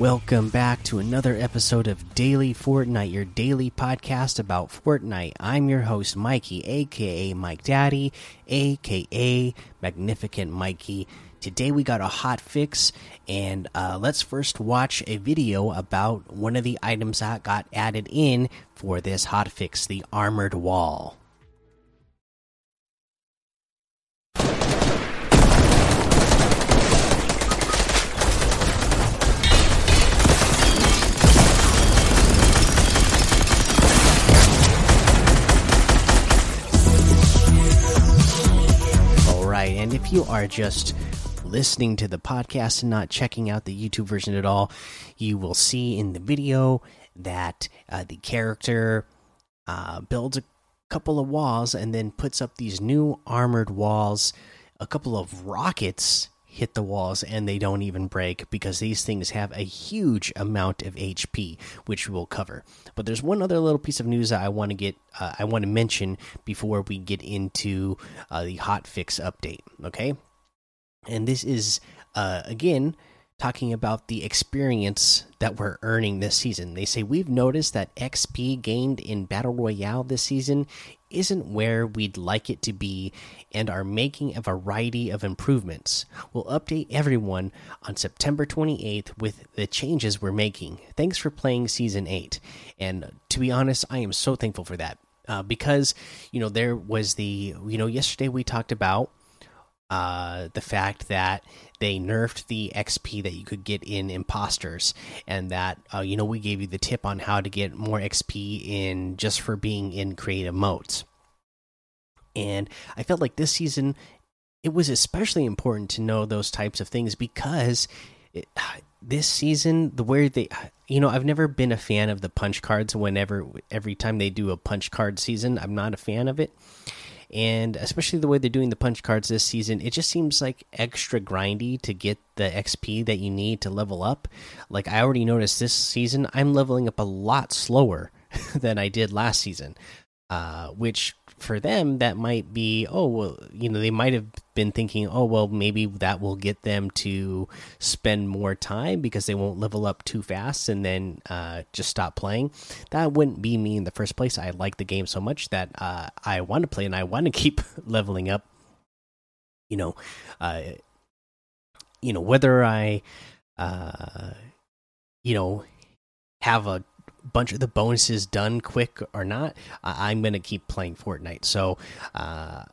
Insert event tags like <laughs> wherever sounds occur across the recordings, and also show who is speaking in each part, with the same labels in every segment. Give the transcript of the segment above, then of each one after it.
Speaker 1: Welcome back to another episode of Daily Fortnite, your daily podcast about Fortnite. I'm your host, Mikey, aka Mike Daddy, aka Magnificent Mikey. Today we got a hot fix, and uh, let's first watch a video about one of the items that got added in for this hot fix the Armored Wall. Are just listening to the podcast and not checking out the YouTube version at all, you will see in the video that uh, the character uh, builds a couple of walls and then puts up these new armored walls. A couple of rockets hit the walls and they don't even break because these things have a huge amount of HP, which we will cover. But there's one other little piece of news that I want to get, uh, I want to mention before we get into uh, the hot fix update. Okay, and this is uh, again talking about the experience that we're earning this season. They say we've noticed that XP gained in Battle Royale this season isn't where we'd like it to be and are making a variety of improvements. We'll update everyone on September 28th with the changes we're making. Thanks for playing Season 8. And to be honest, I am so thankful for that. Uh, because, you know, there was the, you know, yesterday we talked about uh, the fact that they nerfed the XP that you could get in imposters, and that uh, you know we gave you the tip on how to get more XP in just for being in creative modes. And I felt like this season it was especially important to know those types of things because it, this season the way they you know I've never been a fan of the punch cards whenever every time they do a punch card season I'm not a fan of it and especially the way they're doing the punch cards this season it just seems like extra grindy to get the xp that you need to level up. Like i already noticed this season i'm leveling up a lot slower <laughs> than i did last season uh, which for them that might be oh well you know they might have been thinking oh well maybe that will get them to spend more time because they won't level up too fast and then uh, just stop playing. That wouldn't be me in the first place. I like the game so much that uh, i want to play and i want to <laughs> keep leveling up. You know uh, you know whether i uh, you know have a bunch of the bonuses done quick or not, I'm going to keep playing Fortnite. So, uh,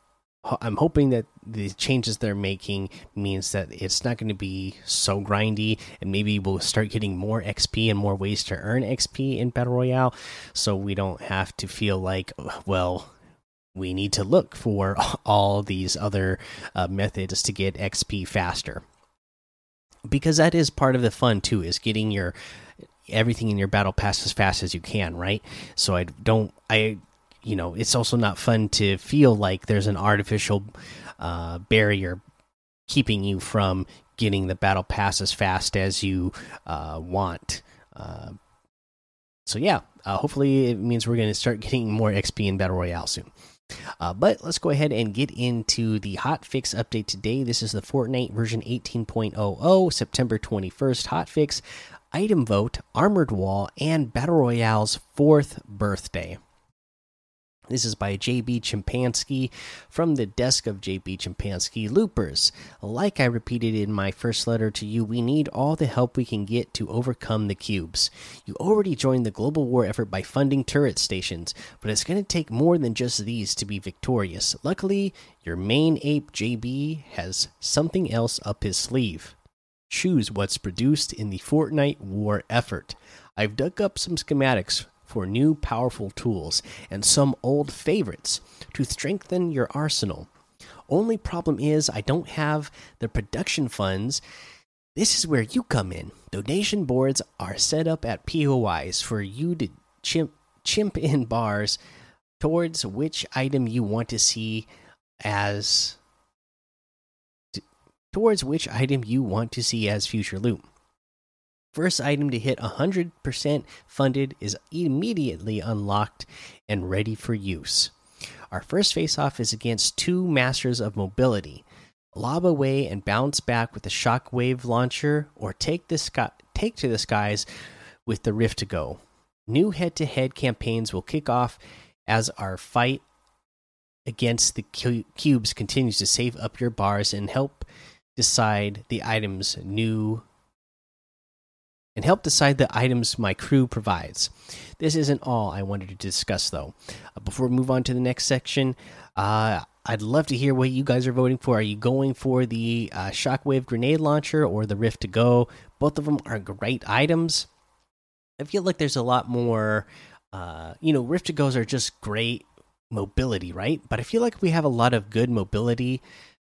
Speaker 1: I'm hoping that the changes they're making means that it's not going to be so grindy, and maybe we'll start getting more XP and more ways to earn XP in Battle Royale, so we don't have to feel like, well, we need to look for <laughs> all these other uh, methods to get XP faster. Because that is part of the fun too, is getting your everything in your battle pass as fast as you can, right? So I don't I you know, it's also not fun to feel like there's an artificial uh, barrier keeping you from getting the battle pass as fast as you uh, want. Uh, so yeah, uh, hopefully it means we're going to start getting more XP in battle royale soon. Uh, but let's go ahead and get into the hot fix update today. This is the Fortnite version 18.00, September 21st hot fix item vote, armored wall, and battle royale's fourth birthday. This is by JB Chimpanski from the desk of JB Chimpanski Loopers. Like I repeated in my first letter to you, we need all the help we can get to overcome the cubes. You already joined the global war effort by funding turret stations, but it's going to take more than just these to be victorious. Luckily, your main ape JB has something else up his sleeve. Choose what's produced in the Fortnite war effort. I've dug up some schematics for new powerful tools and some old favorites to strengthen your arsenal. Only problem is, I don't have the production funds. This is where you come in. Donation boards are set up at POIs for you to chimp, chimp in bars towards which item you want to see as towards which item you want to see as future loot. First item to hit 100% funded is immediately unlocked and ready for use. Our first face off is against two Masters of Mobility. Lob away and bounce back with a shockwave launcher, or take the sky, take to the skies with the Rift to go. New head to head campaigns will kick off as our fight against the cubes continues to save up your bars and help decide the items new and help decide the items my crew provides. This isn't all I wanted to discuss, though. Uh, before we move on to the next section, uh, I'd love to hear what you guys are voting for. Are you going for the uh, Shockwave grenade launcher or the Rift to Go? Both of them are great items. I feel like there's a lot more. Uh, you know, Rift to Goes are just great mobility, right? But I feel like we have a lot of good mobility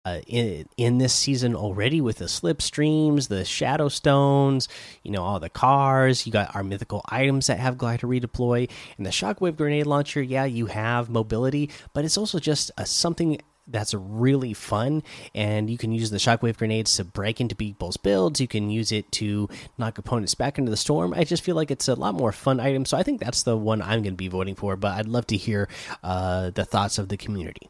Speaker 1: uh, in in this season already with the slipstreams, the shadow stones, you know, all the cars. You got our mythical items that have glider redeploy, and the shockwave grenade launcher. Yeah, you have mobility, but it's also just a, something that's really fun and you can use the shockwave grenades to break into people's builds you can use it to knock opponents back into the storm i just feel like it's a lot more fun item so i think that's the one i'm going to be voting for but i'd love to hear uh, the thoughts of the community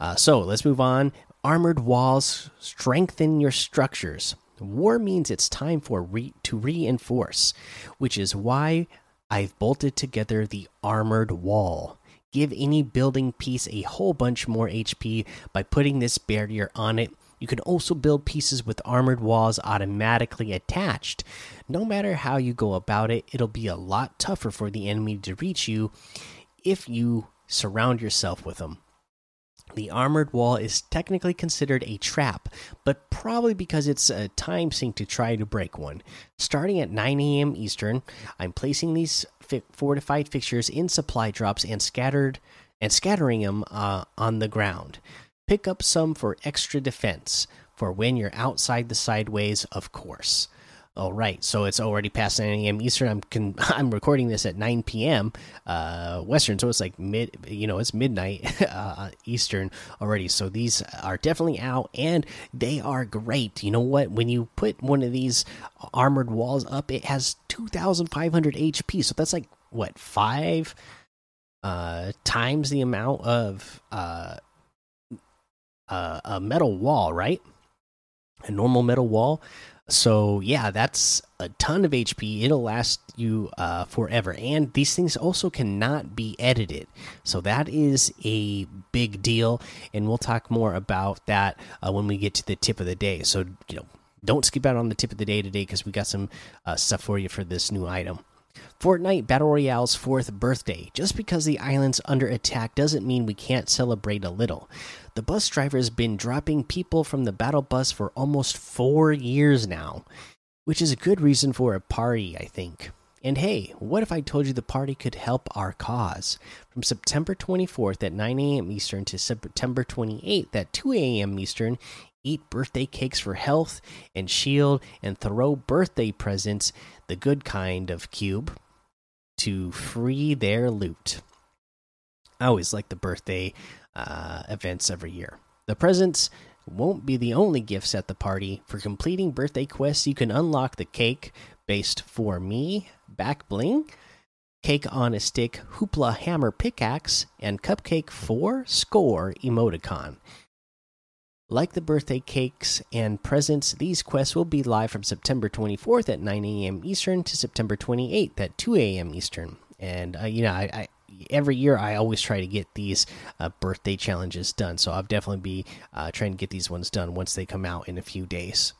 Speaker 1: uh, so let's move on armored walls strengthen your structures. War means it's time for re to reinforce, which is why I've bolted together the armored wall. Give any building piece a whole bunch more HP by putting this barrier on it. You can also build pieces with armored walls automatically attached. No matter how you go about it, it'll be a lot tougher for the enemy to reach you if you surround yourself with them. The armored wall is technically considered a trap, but probably because it's a time sink to try to break one. Starting at 9 a.m. Eastern, I'm placing these fi fortified fixtures in supply drops and scattered and scattering them uh, on the ground. Pick up some for extra defense for when you're outside the sideways, of course. All oh, right, so it's already past 9 a.m. Eastern. I'm can, <laughs> I'm recording this at 9 p.m. Uh, Western, so it's like mid, you know, it's midnight <laughs> uh, Eastern already. So these are definitely out, and they are great. You know what? When you put one of these armored walls up, it has 2,500 HP. So that's like what five uh, times the amount of uh, uh, a metal wall, right? A normal metal wall. So yeah, that's a ton of HP. It'll last you uh, forever, and these things also cannot be edited. So that is a big deal, and we'll talk more about that uh, when we get to the tip of the day. So you know, don't skip out on the tip of the day today because we got some uh, stuff for you for this new item. Fortnite Battle Royale's fourth birthday. Just because the island's under attack doesn't mean we can't celebrate a little. The bus driver has been dropping people from the battle bus for almost four years now, which is a good reason for a party, I think. And hey, what if I told you the party could help our cause? From September 24th at 9 a.m. Eastern to September 28th at 2 a.m. Eastern, eat birthday cakes for health and shield and throw birthday presents, the good kind of cube, to free their loot. I always like the birthday uh, events every year. The presents won't be the only gifts at the party. For completing birthday quests, you can unlock the cake based for me, back bling, cake on a stick, hoopla hammer pickaxe, and cupcake 4 score emoticon. Like the birthday cakes and presents, these quests will be live from September 24th at 9 a.m. Eastern to September 28th at 2 a.m. Eastern. And, uh, you know, I, I every year I always try to get these uh, birthday challenges done. So I'll definitely be uh, trying to get these ones done once they come out in a few days.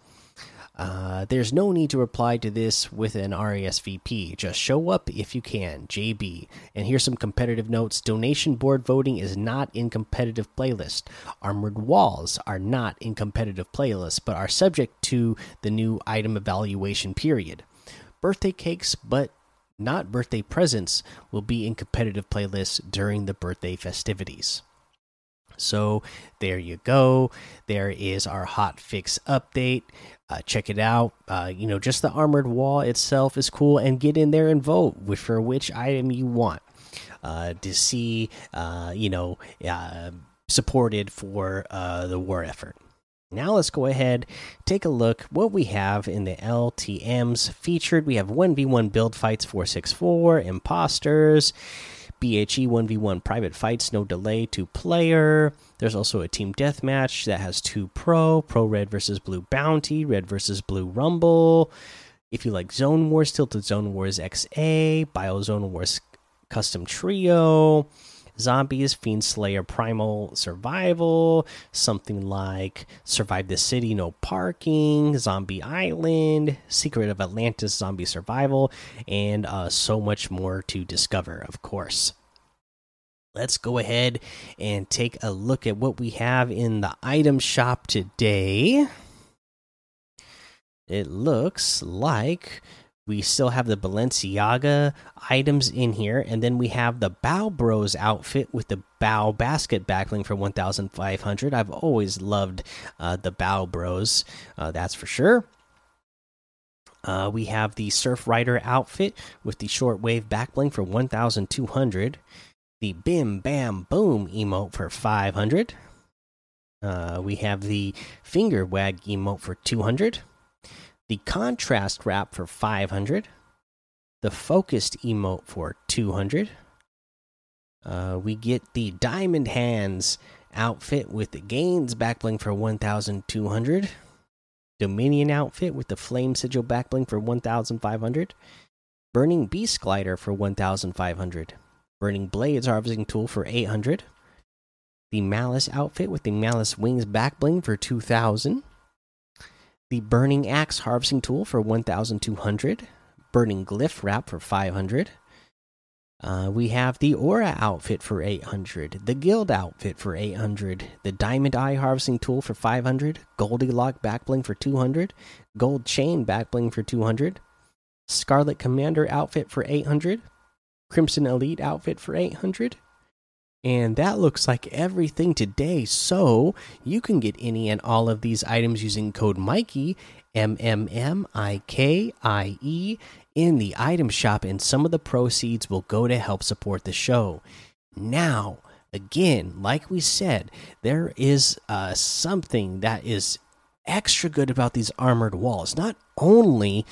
Speaker 1: Uh, there's no need to reply to this with an RSVP. Just show up if you can. JB. And here's some competitive notes. Donation board voting is not in competitive playlist. Armored walls are not in competitive playlist, but are subject to the new item evaluation period. Birthday cakes, but not birthday presents will be in competitive playlists during the birthday festivities. So there you go. There is our hot fix update. Uh, check it out. Uh, you know, just the armored wall itself is cool, and get in there and vote for which item you want uh, to see. Uh, you know, uh, supported for uh, the war effort. Now let's go ahead, take a look what we have in the LTMs featured. We have 1v1 build fights 464, imposters, BHE 1v1 private fights, no delay, two player. There's also a team deathmatch that has two pro, pro red versus blue bounty, red versus blue rumble. If you like Zone Wars, Tilted Zone Wars XA, Biozone Wars Custom Trio, Zombies, Fiend Slayer Primal Survival, something like Survive the City No Parking, Zombie Island, Secret of Atlantis Zombie Survival, and uh, so much more to discover, of course. Let's go ahead and take a look at what we have in the item shop today. It looks like we still have the Balenciaga items in here, and then we have the Bao Bros outfit with the Bao basket backling for 1,500. I've always loved uh, the Bao Bros, uh, that's for sure. Uh, we have the Surf Rider outfit with the shortwave backbling for 1,200. The Bim Bam Boom emote for 500. Uh, we have the Finger Wag emote for 200 the contrast wrap for 500 the focused emote for 200 uh, we get the diamond hands outfit with the gains backbling for 1200 dominion outfit with the flame sigil backbling for 1500 burning beast glider for 1500 burning blades harvesting tool for 800 the malice outfit with the malice wings backbling for 2000 the Burning Axe harvesting tool for 1,200, Burning Glyph wrap for 500. Uh, we have the Aura outfit for 800, the Guild outfit for 800, the Diamond Eye harvesting tool for 500, Goldilock backbling for 200, Gold Chain backbling for 200, Scarlet Commander outfit for 800, Crimson Elite outfit for 800, and that looks like everything today. So you can get any and all of these items using code Mikey, M M M I K I E, in the item shop, and some of the proceeds will go to help support the show. Now, again, like we said, there is uh, something that is extra good about these armored walls. Not only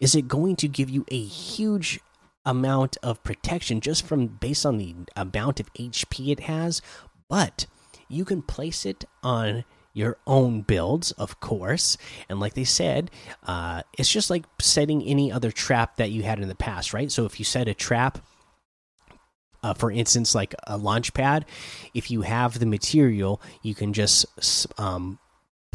Speaker 1: is it going to give you a huge amount of protection just from based on the amount of HP it has, but you can place it on your own builds, of course. And like they said, uh, it's just like setting any other trap that you had in the past, right? So if you set a trap, uh, for instance, like a launch pad, if you have the material, you can just um,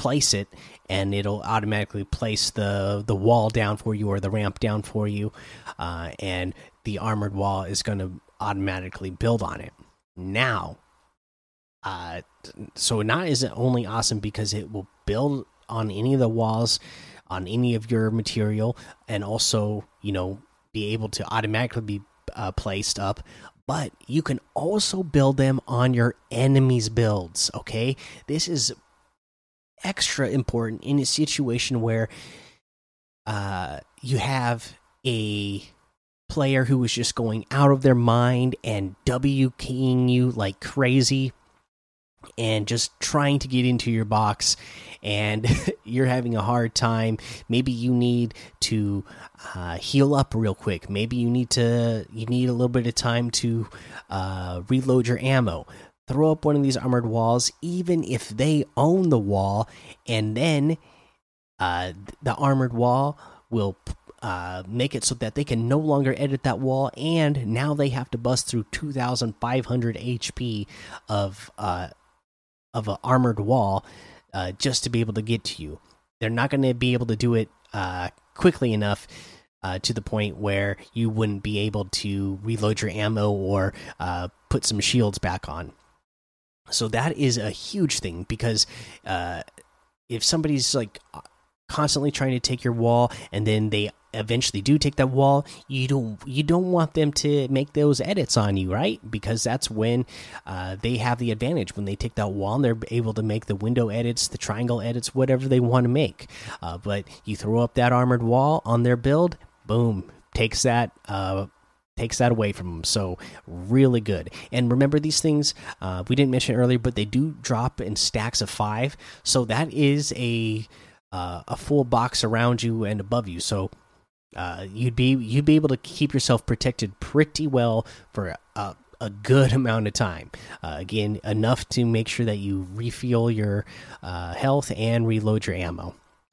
Speaker 1: place it and it'll automatically place the the wall down for you or the ramp down for you uh, and the armored wall is going to automatically build on it. Now uh, so not is it only awesome because it will build on any of the walls on any of your material and also you know be able to automatically be uh, placed up but you can also build them on your enemies builds okay? This is extra important in a situation where uh, you have a player who is just going out of their mind and W keying you like crazy and just trying to get into your box and <laughs> you're having a hard time. Maybe you need to uh, heal up real quick. Maybe you need to you need a little bit of time to uh, reload your ammo throw up one of these armored walls, even if they own the wall, and then uh, the armored wall will uh, make it so that they can no longer edit that wall, and now they have to bust through 2,500 HP of uh, of an armored wall uh, just to be able to get to you. They're not going to be able to do it uh, quickly enough. Uh, to the point where you wouldn't be able to reload your ammo or uh, put some shields back on. So that is a huge thing because uh, if somebody's like constantly trying to take your wall and then they eventually do take that wall you don't you don't want them to make those edits on you right? Because that's when uh, they have the advantage. When they take that wall and they're able to make the window edits the triangle edits whatever they want to make. Uh, but you throw up that armored wall on their build boom takes that uh, takes that away from them. So really good. And remember these things uh, we didn't mention earlier, but they do drop in stacks of five. So that is a uh, a full box around you and above you. So uh, you'd be you'd be able to keep yourself protected pretty well for a, a good <laughs> amount of time. Uh, again, enough to make sure that you refuel your uh, health and reload your ammo.